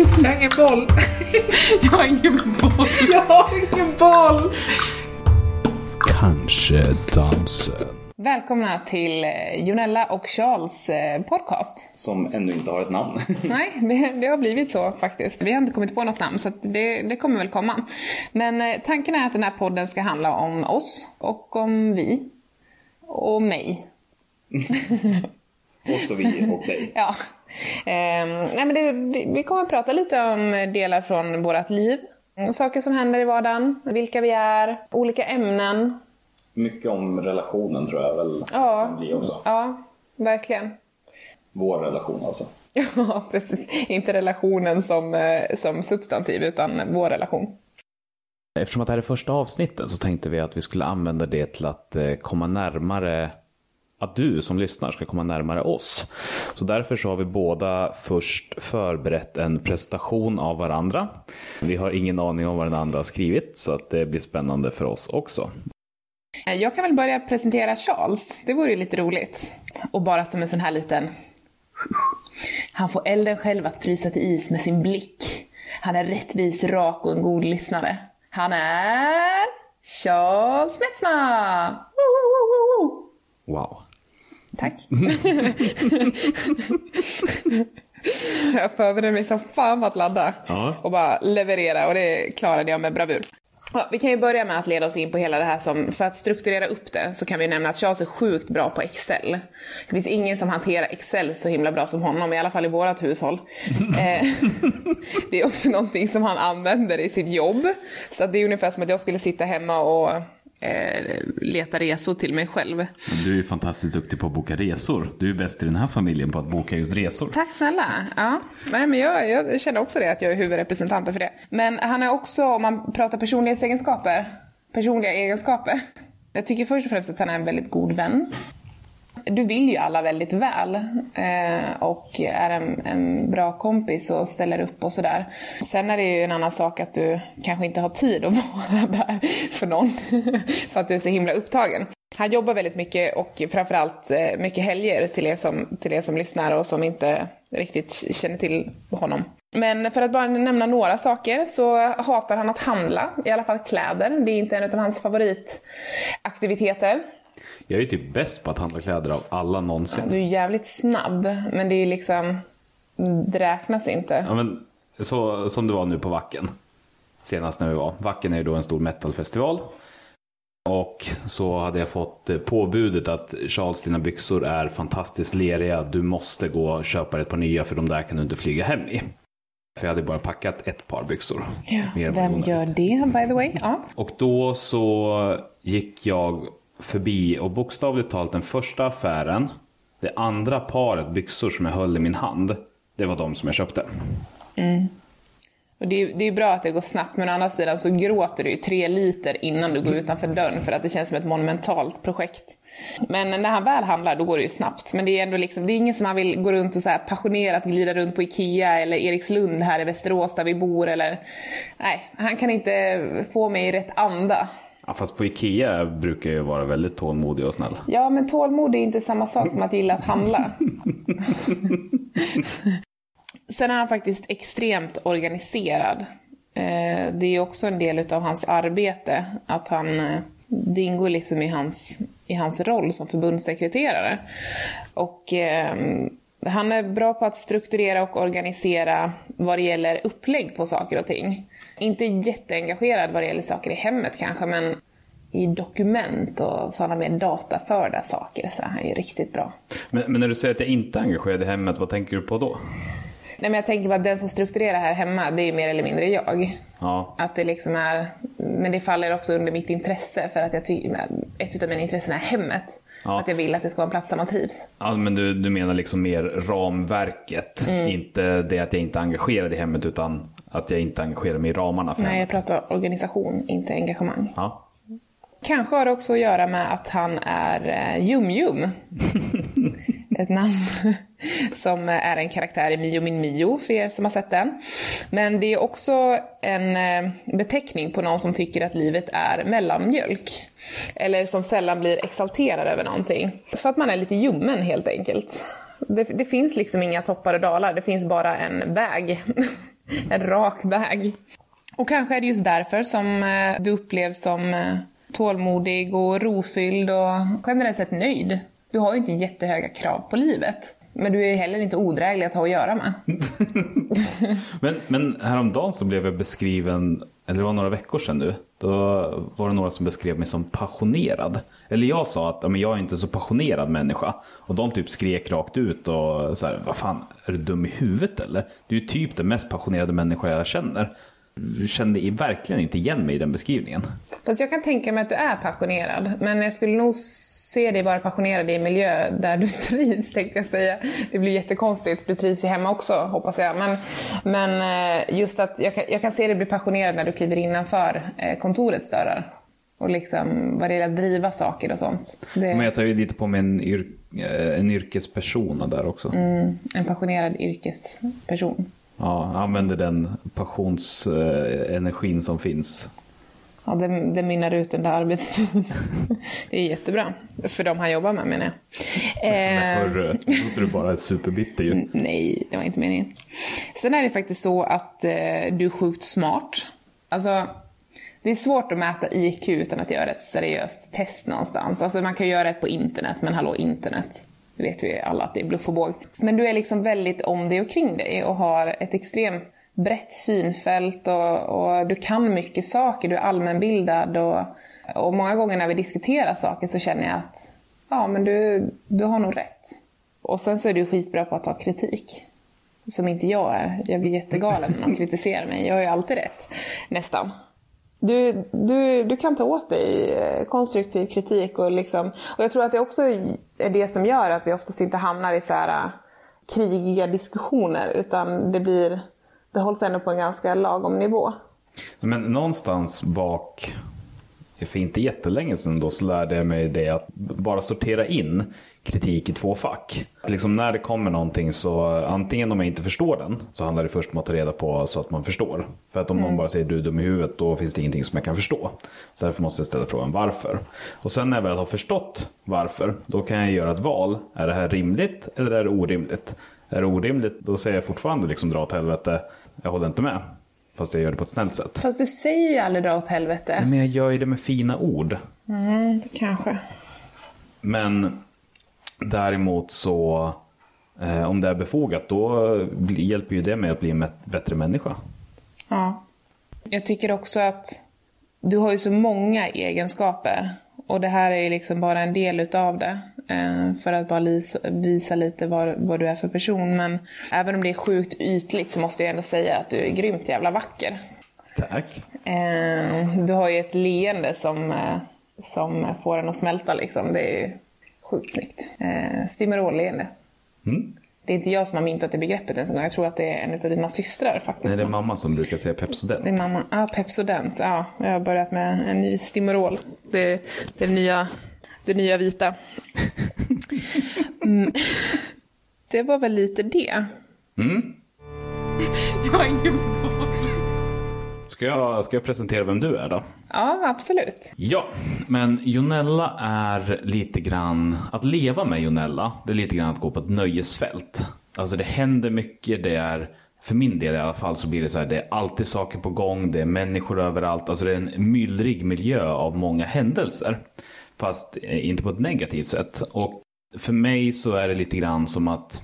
Jag har ingen boll. Jag har ingen boll. Jag har ingen boll. Kanske dansen. Välkomna till eh, Jonella och Charles eh, podcast. Som ännu inte har ett namn. Nej, det, det har blivit så faktiskt. Vi har inte kommit på något namn så att det, det kommer väl komma. Men eh, tanken är att den här podden ska handla om oss och om vi. Och mig. och så vi och dig. Ja. Ehm, nej men det, vi, vi kommer att prata lite om delar från vårt liv. Saker som händer i vardagen, vilka vi är, olika ämnen. Mycket om relationen tror jag väl Ja. kan bli också. Ja, verkligen. Vår relation alltså. Ja, precis. Inte relationen som, eh, som substantiv, utan vår relation. Eftersom att det här är första avsnittet så tänkte vi att vi skulle använda det till att eh, komma närmare att du som lyssnar ska komma närmare oss. Så därför så har vi båda först förberett en presentation av varandra. Vi har ingen aning om vad den andra har skrivit så att det blir spännande för oss också. Eh, Jag kan väl börja presentera Charles. Det vore ju lite roligt. Och bara som en sån här liten... Han får elden själv att frysa till is med sin blick. Han är rättvis, rak och en god lyssnare. Han är... Charles Metzma! Wow. Tack. jag förberedde mig som fan på att ladda Ja. och bara leverera och det klarade jag med bravur. Ja, vi kan ju börja med att leda oss in på hela det här som, för att strukturera upp det så kan vi nämna att Charles är sjukt bra på Excel. Det finns ingen som hanterar Excel så himla bra som honom, i alla fall i vårt hushåll. Eh, det är också någonting som han använder i sitt jobb. Så att det är ungefär som att jag skulle sitta hemma och leta resor till mig själv. Du är ju fantastiskt duktig på att boka resor. Du är bäst i den här familjen på att boka just resor. Tack snälla. Ja. Nej, men jag, jag känner också det, att jag är huvudrepresentanten för det. Men han är också, om man pratar personlighetsegenskaper, personliga egenskaper. Jag tycker först och främst att han är en väldigt god vän. Du vill ju alla väldigt väl eh, och är en, en bra kompis och ställer upp och sådär. Sen är det ju en annan sak att du kanske inte har tid att vara där för någon för att du är så himla upptagen. Han jobbar väldigt mycket och framförallt eh, mycket helger till er, som, till er som lyssnar och som inte riktigt känner till honom. Men för att bara nämna några saker så hatar han att handla, i alla fall kläder. Det är inte en av hans favoritaktiviteter. Jag är ju typ bäst på att handla kläder av alla någonsin. Du är jävligt snabb, men det är liksom... Det räknas inte. Ja, men, så, som det var nu på Vacken. Senast när vi var. Vacken är ju då en stor metalfestival. Och så hade jag fått eh, påbudet att Charles dina byxor är fantastiskt leriga. Du måste gå och köpa ett par nya för de där kan du inte flyga hem i. För jag hade bara packat ett par byxor. Var Vem gör det, by the way? Ja. Och då så gick jag förbi och bokstavligt talat den första affären. Det andra paret byxor som jag höll i min hand. Det var de som jag köpte. Mm. Och det, är, det är bra att det går snabbt, men å andra sidan så gråter du ju tre liter innan du går utanför dörren för att det känns som ett monumentalt projekt. Men när han väl handlar, då går det ju snabbt. Men det är ändå liksom, det är ingen som han vill gå runt och så här passionerat glida runt på Ikea eller Erikslund här i Västerås där vi bor eller... Nej, han kan inte få mig i rätt anda. Ja, fast på Ikea brukar jag vara väldigt tålmodig och snäll. Ja, men tålmod är inte samma sak som att gilla att handla. Sen är han faktiskt extremt organiserad. Eh, Det är också en del av hans arbete, att han, eh, det ingår liksom i hans, i hans roll som förbundssekreterare. Och eh, han är bra på att strukturera och organisera vad det gäller upplägg på saker och ting. Inte jätteengagerad vad det gäller saker i hemmet kanske, men i dokument och sådana mer dataförda saker så är han ju riktigt bra. Men, men när du säger att jag inte är engagerad i hemmet, vad tänker du på då? Nej men jag tänker på att den som strukturerar här hemma, det är ju mer eller mindre jag. Ja, Att det liksom är, men det faller också under mitt intresse för att jag tycker, ett av mina intressen är hemmet. Ja. Att jag vill att det ska vara en plats där man trivs. ja men du, du menar liksom mer ramverket. Mm. Inte det att jag inte är engagerad i hemmet utan att jag inte engagerar mig i ramarna för Nej, jag hemmet. pratar organisation, inte engagemang. Ja. Kanske har det också att göra med att han är eh, Jum-Jum. Ett namn som är en karaktär i Mio min Mio, för er som har sett den. Men det är också en eh, beteckning på någon som tycker att livet är mellanmjölk. Eller som sällan blir exalterad över någonting. För att man är lite ljummen helt enkelt. Det, det finns liksom inga toppar och dalar, det finns bara en väg. en rak väg. Och kanske är det just därför som eh, du upplevs som eh, tålmodig och rofylld och generellt sett nöjd. Du har ju inte jättehöga krav på livet. Men du är heller inte odräglig att ha att göra med. Men, men häromdagen så blev jag beskriven, eller det var några veckor sedan nu, då var det några som beskrev mig som passionerad. Eller jag sa att men jag är inte så passionerad människa. Och de typ skrek rakt ut och så här, vad fan, är du dum i huvudet eller? Du är ju typ den mest passionerade människa jag känner. Kände verkligen inte igen mig i den beskrivningen. Fast jag kan tänka mig att du är passionerad. Men jag skulle nog se dig vara passionerad i en miljö där du trivs, tänkte jag säga. Det blir jättekonstigt, du trivs ju hemma också, hoppas jag. Men, men eh, just att jag kan, jag kan se dig bli passionerad när du kliver innanför eh, kontorets dörrar. Och liksom vad det gäller att driva saker och sånt. Det, Men jag tar ju lite på mig en, yr, eh, en yrkespersona där också. En passionerad yrkesperson. Ja, använder den passionsenergin som finns. Ja, det, det mynnar ut under arbetstid. Det är jättebra. För de han jobbar med menar jag. Eh, Hörru, då låter du bara superbitter ju. Nej, det var inte meningen. Sen är det faktiskt så att eh, du är sjukt smart. Alltså, det är svårt att mäta IQ utan att göra ett seriöst test någonstans. Alltså man kan göra ett på internet, men hallå internet. Det vet vi alla att det är bluff och båg. Men du är liksom väldigt om dig och kring dig och har ett extremt brett synfält och, och du kan mycket saker, du är allmänbildad och, och många gånger när vi diskuterar saker så känner jag att ja, men du, du har nog rätt. Och sen så är du skitbra på att ta kritik. Som inte jag är. Jag blir jättegalen när någon kritiserar mig. Jag har ju alltid rätt. Nästan. Du, du, du kan ta åt dig eh, konstruktiv kritik och liksom... Och jag tror att det också är det som gör att vi oftast inte hamnar i så här eh, krigiga diskussioner. Utan det blir... Det hålls ändå på en ganska lagom nivå. Men någonstans bak, för inte jättelänge sedan då, så lärde jag mig det att bara sortera in kritik i två fack. Att Liksom när det kommer någonting så antingen om jag inte förstår den så handlar det först om att ta reda på så att man förstår. För att om någon bara säger du är dum i huvudet då finns det ingenting som jag kan förstå. Så därför måste jag ställa frågan varför. Och sen när jag väl har förstått varför då kan jag göra ett val. Är det här rimligt eller är det orimligt? Är det orimligt då säger jag fortfarande liksom dra åt helvete. Jag håller inte med. Fast jag gör det på ett snällt sätt. Fast du säger ju aldrig dra åt helvete. Men jag gör ju det med fina ord. Mm, kanske. Men däremot så, eh, om det är befogat, då hjälper ju det mig att bli en bättre människa. Ja. Jag tycker också att du har ju så många egenskaper. Och det här är ju liksom bara en del utav det. eh, För att bara visa lite vad, vad du är för person. Men även om det är sjukt ytligt så måste jag ändå säga att du är grymt jävla vacker. Tack. Eh, Du har ju ett leende som, eh, som får en att smälta liksom. Det är ju sjukt snyggt. Eh, Stimorol-leende. Mm. Det är inte jag som har myntat det begreppet ens. Jag tror att det är en av dina systrar faktiskt. Nej, det är mamma som brukar säga Pepsodent. Det är mamma. Ja, Pepsodent. Ja, jag har börjat med en ny Stimorol. Det, det, är nya, det nya vita. Mm. Det var väl lite det. Mm. Jag har ingen Ska, jag, ska jag presentera vem du är då? Ja, absolut. Ja, men Jonella är lite grann, att leva med Jonella, det är lite grann att gå på ett nöjesfält. Alltså det händer mycket, det är, för min del i alla fall så blir det så här, det är alltid saker på gång, det är människor överallt, alltså det är en myllrig miljö av många händelser. Fast eh, inte på ett negativt sätt. Och för mig så är det lite grann som att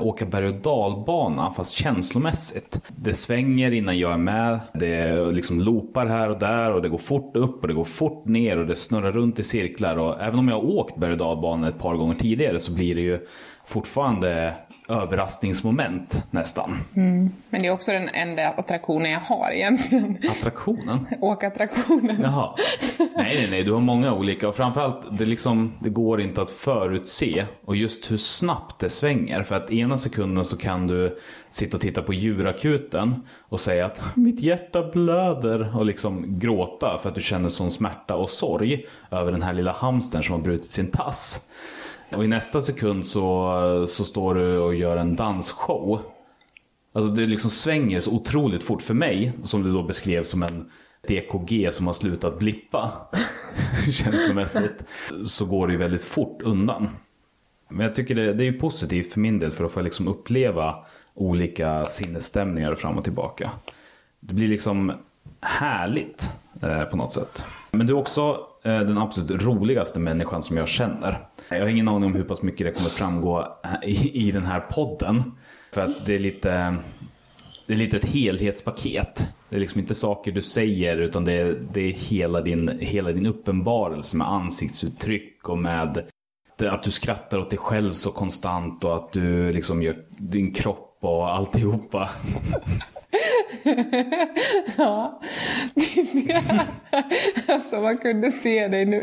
åka berg och dalbana fast känslomässigt. Det svänger innan jag är med. Det liksom loopar här och där och det går fort upp och det går fort ner och det snurrar runt i cirklar. Och även om jag har åkt berg och dalbana ett par gånger tidigare så blir det ju fortfarande överraskningsmoment nästan. Men det är också den enda attraktionen jag har egentligen. Attraktionen? Åkattraktionen. Jaha. Nej, nej, nej. Du har många olika. Och framförallt, det, liksom, det går inte att förutse. Och just hur snabbt det svänger. För att ena sekunden så kan du sitta och titta på djurakuten och säga att mitt hjärta blöder och liksom gråta för att du känner sån smärta och sorg över den här lilla hamstern som har brutit sin tass. Och i nästa sekund så, så står du och gör en dansshow Alltså det liksom svänger så otroligt fort för mig, som du då beskrev som en DKG som har slutat blippa känslomässigt, så går det ju väldigt fort undan. Men jag tycker det, det är ju positivt för min del för att få liksom uppleva olika sinnesstämningar fram och tillbaka. Det blir liksom härligt eh, på något sätt. Men du är också Eh, den absolut roligaste människan som jag känner. Jag har ingen aning om hur pass mycket det kommer framgå eh, i, i den här podden. För att det är lite, det är lite ett helhetspaket. Det är liksom inte saker du säger utan det är, det är hela, din, hela din uppenbarelse med ansiktsuttryck och med att du skrattar åt dig själv så konstant och att du liksom gör din kropp och alltihopa. Ja. alltså man kunde se dig nu.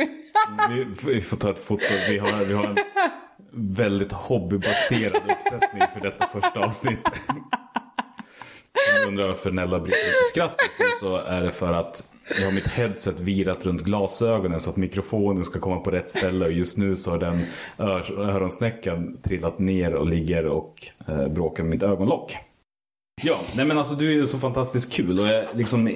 Vi, vi får ta ett foto. Vi har, vi har en väldigt hobbybaserad uppsättning för detta första avsnitt. Om du undrar varför Nella bryter ut i skratt just nu så är det för att jag har mitt headset virat runt glasögonen så att mikrofonen ska komma på rätt ställe och just nu så har den öronsnäckan trillat ner och ligger och eh, bråkar med mitt ögonlock. Ja, nej men alltså du är ju så fantastiskt kul och jag, liksom, eh,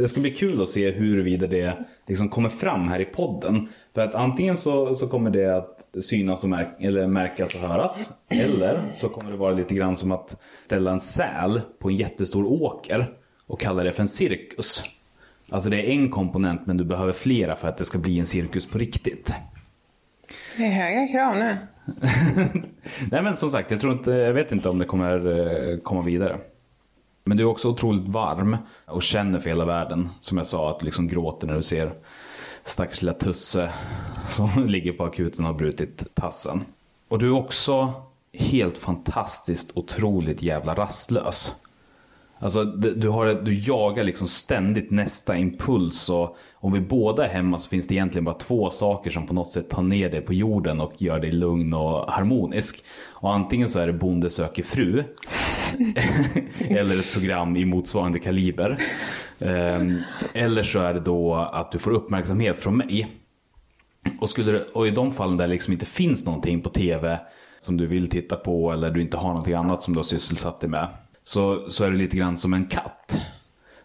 det ska bli kul att se huruvida det liksom kommer fram här i podden. För att antingen så, så kommer det att synas och märk, eller märkas och höras. Eller så kommer det vara lite grann som att ställa en säl på en jättestor åker och kalla det för en cirkus. Alltså det är en komponent men du behöver flera för att det ska bli en cirkus på riktigt. Det är höga krav nu. Nej men som sagt, jag, tror inte, jag vet inte om det kommer eh, komma vidare. Men du är också otroligt varm och känner för hela världen. Som jag sa, att du liksom gråter när du ser stackars lilla Tusse som ligger på akuten och har brutit tassen. Och du är också helt fantastiskt otroligt jävla rastlös. Alltså du, har, du jagar liksom ständigt nästa impuls och om vi båda är hemma så finns det egentligen bara två saker som på något sätt tar ner dig på jorden och gör dig lugn och harmonisk. Och antingen så är det Bonde söker fru eller ett program i motsvarande kaliber. Ehm, eller så är det då att du får uppmärksamhet från mig. Och, skulle, du, och i de fallen där det liksom inte finns någonting på tv som du vill titta på eller du inte har någonting annat som du har sysselsatt dig med. Så, så är du lite grann som en katt.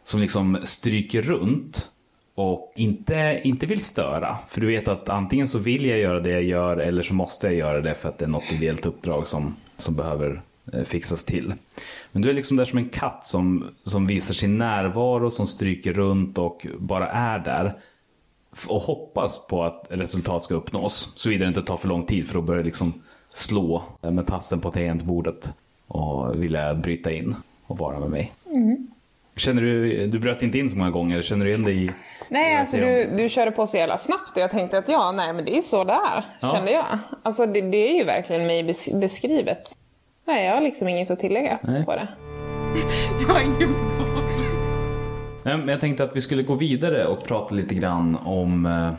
Som liksom stryker runt och inte, inte vill störa. För du vet att antingen så vill jag göra det jag gör eller så måste jag göra det för att det är något ideellt uppdrag som, som behöver eh, fixas till. Men du är liksom där som en katt som, som visar sin närvaro, som stryker runt och bara är där och hoppas på att resultat ska uppnås. Såvida det inte tar för lång tid för att börja liksom slå eh, med tassen på tangentbordet och vilja bryta in och vara med mig. Känner du, du bröt inte in så många gånger, känner du igen dig i Nej, alltså du, du körde på så jävla snabbt och jag tänkte att ja, nej men det är så det är, Ja. kände jag. Alltså det, det är ju verkligen mig bes- beskrivet. Nej, jag har liksom inget att tillägga Nej. på det. jag har ingen Nej, men jag tänkte att vi skulle gå vidare och prata lite grann om, eh,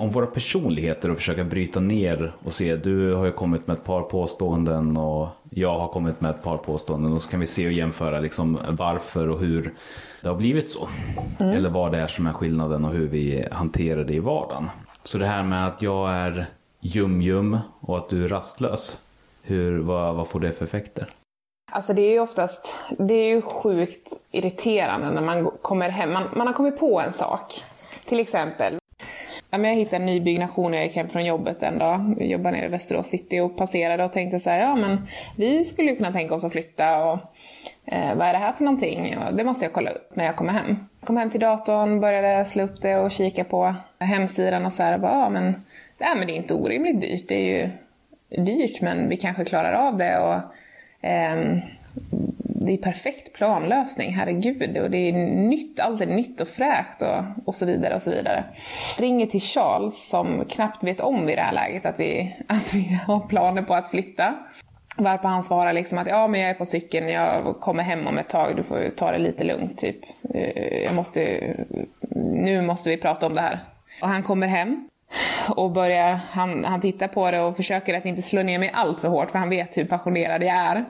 om våra personligheter och försöka bryta ner och se. Du har ju kommit med ett par påståenden och jag har kommit med ett par påståenden och så kan vi se och jämföra liksom varför och hur det har blivit så. Eller vad det är som är skillnaden och hur vi hanterar det i vardagen. Så det här med att jag är jum-jum och att du är rastlös. Hur, vad, vad får det för effekter? Alltså det är ju oftast, det är ju sjukt irriterande när man kommer hem. Man, man har kommit på en sak. Till exempel, ja, men jag hittade en ny byggnation när jag gick hem från jobbet en dag. Jag jobbade nere i Västerås city och passerade och tänkte så här, ja men vi skulle ju kunna tänka oss att flytta och eh, vad är det här för någonting? och det måste jag kolla upp när jag kommer hem. Kom hem till datorn, började slå upp det och kika på hemsidan och så här, bara, ja men, nej, men det är inte orimligt dyrt. Det är ju dyrt men vi kanske klarar av det och eh, det är perfekt planlösning, herregud. Och det är nytt, allt är nytt och fräscht och, och så vidare och så vidare. Ringer till Charles som knappt vet om i det här läget att vi, att vi har planer på att flytta. Varpå han svarar liksom att ja men jag är på cykeln, jag kommer hem om ett tag, du får ta det lite lugnt typ. Eh, jag måste, nu måste vi prata om det här. Och han kommer hem och börjar, han, han tittar på det och försöker att inte slå ner mig allt för hårt för han vet hur passionerad jag är.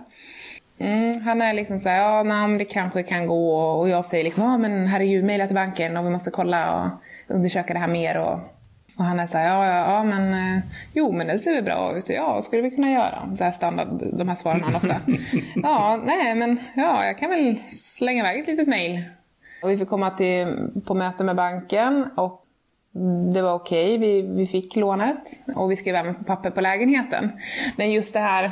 Mm, han är liksom såhär, ja nej, det kanske kan gå och jag säger liksom, ja men herregud, mejla till banken och vi måste kolla och undersöka det här mer och, och han är såhär, ja ja, ja men eh, jo men det ser väl bra ut, ja skulle vi kunna göra? Så här standard, de här svaren han ofta. ja, nej men ja, jag kan väl slänga iväg ett litet mejl. Och vi fick komma till, på möte med banken och det var okej, vi, vi fick lånet och vi skrev även på papper på lägenheten. Men just det här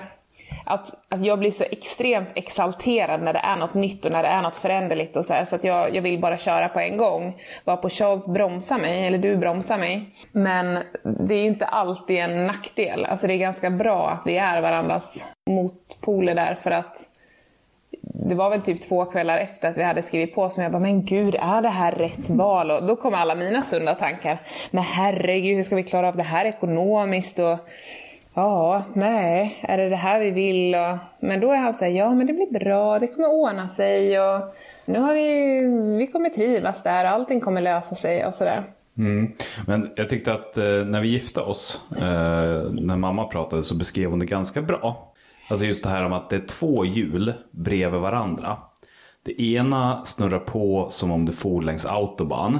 att, att jag blir så extremt exalterad när det är något nytt och när det är något föränderligt och så här, så att jag, jag vill bara köra på en gång. Var på Charles bromsa mig, eller du bromsar mig. Men det är ju inte alltid en nackdel. Alltså det är ganska bra att vi är varandras motpoler där för att det var väl typ två kvällar efter att vi hade skrivit på som jag bara, men gud, är det här rätt val? Och då kom alla mina sunda tankar. Men herregud, hur ska vi klara av det här ekonomiskt? Och ja, nej, är det det här vi vill? Och, men då är han såhär, ja men det blir bra, det kommer ordna sig och nu har vi, vi kommer trivas där, allting kommer lösa sig och sådär. Mm. Men jag tyckte att eh, när vi gifte oss, eh, när mamma pratade så beskrev hon det ganska bra. Alltså just det här om att det är två hjul bredvid varandra. Det ena snurrar på som om det for längs autobahn.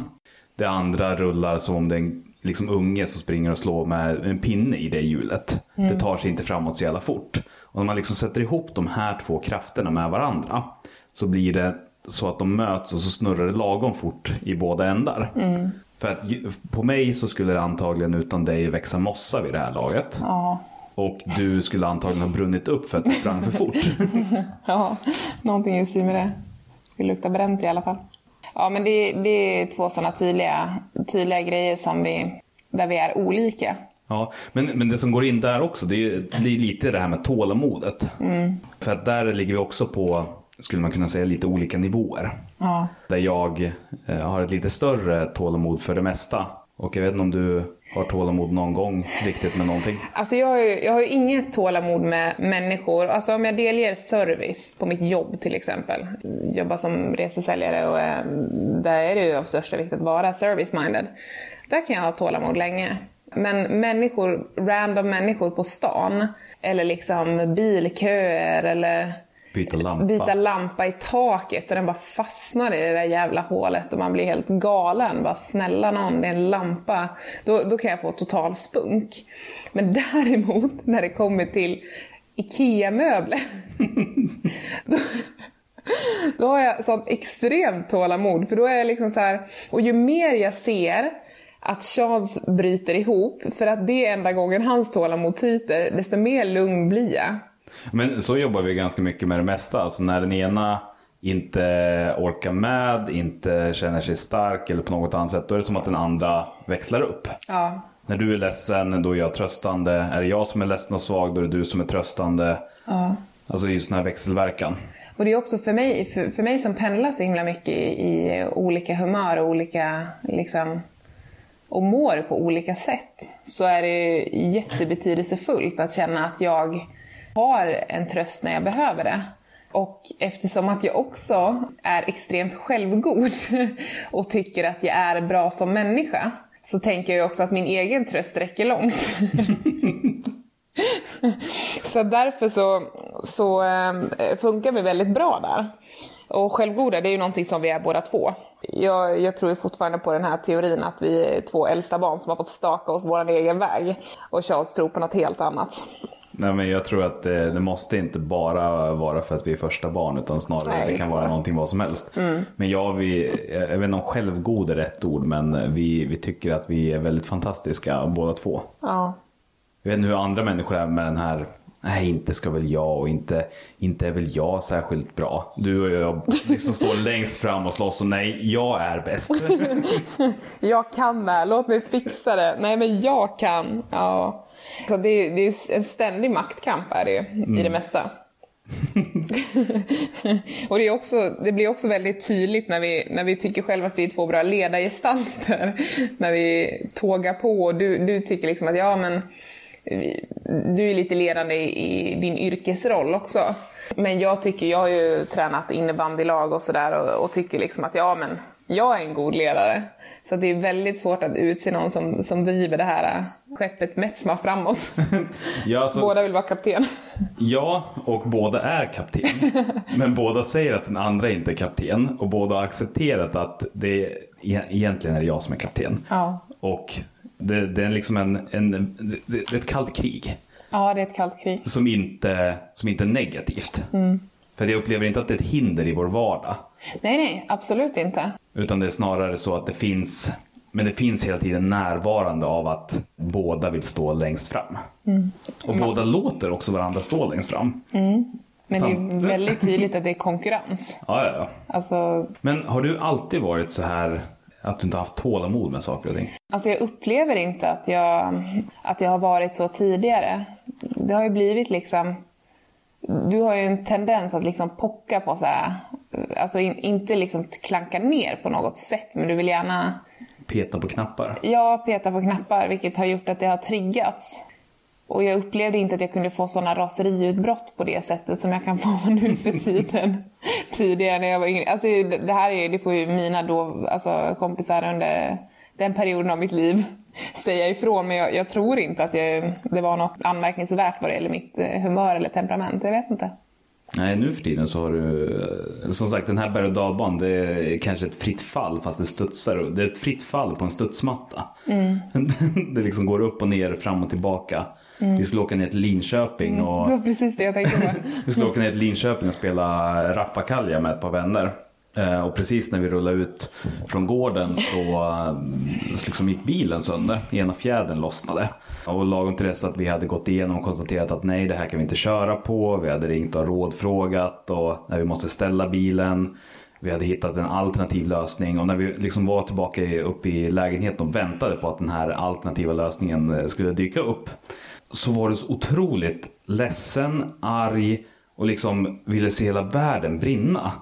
Det andra rullar som om det är en liksom, unge som springer och slår med en pinne i det hjulet. Det tar sig inte framåt så jävla fort. Och när man liksom sätter ihop de här två krafterna med varandra så blir det så att de möts och så snurrar det lagom fort i båda ändar. För att på mig så skulle det antagligen utan dig växa mossa vid det här laget. Ja, Och du skulle antagligen ha brunnit upp för att du sprang för fort. ja någonting i stil med det. Skulle lukta bränt i alla fall. Ja, men det, det är två sådana tydliga, tydliga grejer som vi, där vi är olika. Ja, men, men det som går in där också, det är, lite det här med tålamodet. För att där ligger vi också på, skulle man kunna säga, lite olika nivåer. Ja. Där jag eh, har ett lite större tålamod för det mesta. Och jag vet inte om du har tålamod någon gång riktigt med någonting. Alltså jag har, ju, jag har ju inget tålamod med människor. Alltså om jag delger service på mitt jobb till exempel. Jobbar som resesäljare och eh, där är det ju av största vikt att vara service-minded. Där kan jag ha tålamod länge. Men människor, random människor på stan. Eller liksom bilköer eller Byta lampa. byta lampa i taket och den bara fastnar i det där jävla hålet och man blir helt galen. Bara snälla någon, det är en lampa. Då, då kan jag få total spunk. Men däremot när det kommer till IKEA-möbler. då, då har jag sånt extremt tålamod. För då är jag liksom så här, och ju mer jag ser att Charles bryter ihop, för att det är enda gången hans tålamod tryter, desto mer lugn blir jag. Men så jobbar vi ganska mycket med det mesta. Alltså när den ena inte orkar med, inte känner sig stark eller på något annat sätt. Då är det som att den andra växlar upp. Ja, När du är ledsen, då är jag tröstande. Är det jag som är ledsen och svag, då är det du som är tröstande. ja. Alltså det är ju sån här växelverkan. Och det är också för mig, för, för mig som pendlar så himla mycket i, i olika humör och olika, liksom, och mår på olika sätt, så är det jättebetydelsefullt att känna att jag har en tröst när jag behöver det. Och eftersom att jag också är extremt självgod och tycker att jag är bra som människa, så tänker jag ju också att min egen tröst räcker långt. Så därför så, så eh, funkar vi väldigt bra där. Och självgoda, det är ju någonting som vi är båda två. Jag, jag tror ju fortfarande på den här teorin att vi är två äldsta barn som har fått staka oss vår egen väg. Och Charles tror på något helt annat. Nej, men jag tror att det, det måste inte bara vara för att vi är första barn utan snarare Nej, det kan vara någonting vad som helst. Men ja, vi, jag vet inte om självgod är rätt ord men vi, vi tycker att vi är väldigt fantastiska båda två. Ja. Jag vet inte hur andra människor är med den här Nej, inte ska väl jag och inte, inte är väl jag särskilt bra. Du och jag liksom står längst fram och slåss och nej, jag är bäst. Jag kan det, här, låt mig fixa det. Nej men jag kan. Ja. Så det, är- det är en ständig maktkamp är det ju, i det mesta. och det, är också, det blir också väldigt tydligt när vi, när vi tycker själva att vi är två bra ledargestalter. när vi tågar på och du, du tycker liksom att ja men du är lite ledande i, i din yrkesroll också. Men jag tycker, jag har ju tränat innebandylag och sådär och, och tycker liksom att ja men jag är en god ledare. Så det är väldigt svårt att utse någon som, som driver det här äh, skeppet Metsma framåt. Ja, alltså- Båda vill vara kapten. Ja, och båda är kapten. Men båda säger att den andra inte är kapten. Och båda har accepterat att det e- egentligen är jag som är kapten. Ja. Och det, det är liksom en, en det, det är ett kallt krig. Ja, det är ett kallt krig. Som inte, som inte är negativt. För jag upplever inte att det är ett hinder i vår vardag. Nej, nej, absolut inte. Utan det är snarare så att det finns Men det finns hela tiden närvarande av att båda vill stå längst fram. Och båda låter också varandra stå längst fram. Men det är väldigt tydligt att det är konkurrens. Ja, ja, ja. Alltså, Men har du alltid varit så här att du inte haft tålamod med saker och ting? alltså jag upplever inte att jag, att jag har varit så tidigare. Det har ju blivit liksom... Du har ju en tendens att liksom pocka på så här... Alltså in, inte liksom klanka ner på något sätt, men du vill gärna Peta på knappar? Ja, peta på knappar, vilket har gjort att det har triggats. Och jag upplevde inte att jag kunde få såna raseriutbrott på det sättet som jag kan få nu för tiden. Tidigare när jag var yngre. Alltså det det här är, det får ju mina då, alltså kompisar under den perioden av mitt liv säga ifrån. Men jag, jag tror inte att jag, det var något anmärkningsvärt vad det gäller mitt eh, humör eller temperament. Jag vet inte. Nej, nu för tiden så har du, eh, som sagt den här berg och dalbanan det är kanske ett fritt fall fast det studsar. Det är ett fritt fall på en studsmatta. det liksom går upp och ner, fram och tillbaka. Vi skulle åka ner till Linköping och Det var precis det jag tänkte på. vi skulle åka ner till Linköping och spela rappakalja med ett par vänner. Eh, och precis när vi rullade ut från gården så, så liksom gick bilen sönder. Ena fjädern lossnade. Och lagom till dess att vi hade gått igenom och konstaterat att nej det här kan vi inte köra på. Vi hade ringt och rådfrågat och när vi måste ställa bilen. Vi hade hittat en alternativ lösning och när vi liksom var tillbaka uppe i lägenheten och väntade på att den här alternativa lösningen eh, skulle dyka upp. Så var du så otroligt ledsen, arg och liksom ville se hela världen brinna.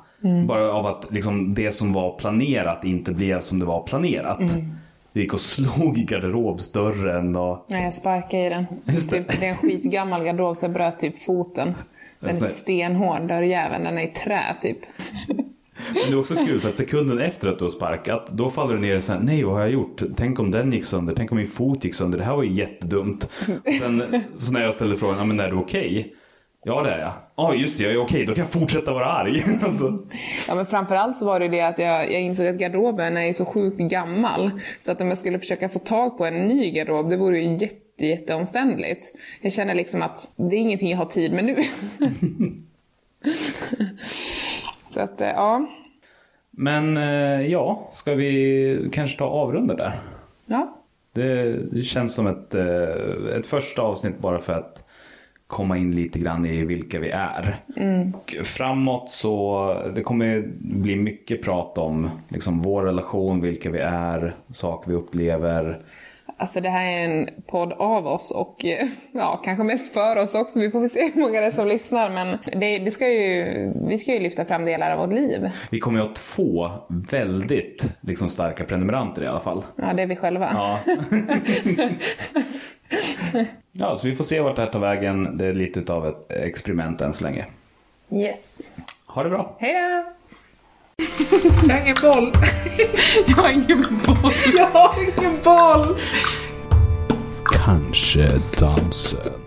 Bara av att liksom det som var planerat inte blev som det var planerat. Du gick och slog i garderobsdörren och Nej, jag sparkade i den. Det. Typ, det är en skitgammal garderob så jag bröt typ foten. Den är stenhård, dörrjäveln. Den är i trä typ. Men det är också kul för att sekunden efter att du har sparkat, då faller du ner och säger nej vad har jag gjort? Tänk om den gick sönder, tänk om min fot gick sönder, det här var ju jättedumt. Sen så när jag ställer frågan, ja men är du okej? Ja det är jag. Ja just det, jag är okej, då kan jag fortsätta vara arg. alltså, Ja, men framförallt så var det det att jag, jag insåg att garderoben är så sjukt gammal. Så att om jag skulle försöka få tag på en ny garderob, det vore ju jätte, jätteomständligt. Jag känner liksom att det är ingenting jag har tid med nu. så att, eh, ja. men eh, ja, ska vi kanske ta avrunda där? Ja. Det, det känns som ett, eh, ett första avsnitt bara för att komma in lite grann i vilka vi är. Och framåt så det kommer bli mycket prat om liksom vår relation, vilka vi är, saker vi upplever. Alltså det här är en podd av oss och eh, ja, kanske mest för oss också. Vi får väl se hur många det är som lyssnar. Men det, det ska ju, vi ska ju lyfta fram delar av vårt liv. Vi kommer ju ha två väldigt liksom, starka prenumeranter i alla fall. Ja, det är vi själva. Ja. ja, så vi får se vart det här tar vägen. Det är lite av ett experiment än så länge. Yes. Ha det bra! Hej då! Jag har ingen boll. Jag har ingen boll. Jag har ingen boll. Kanske dansen.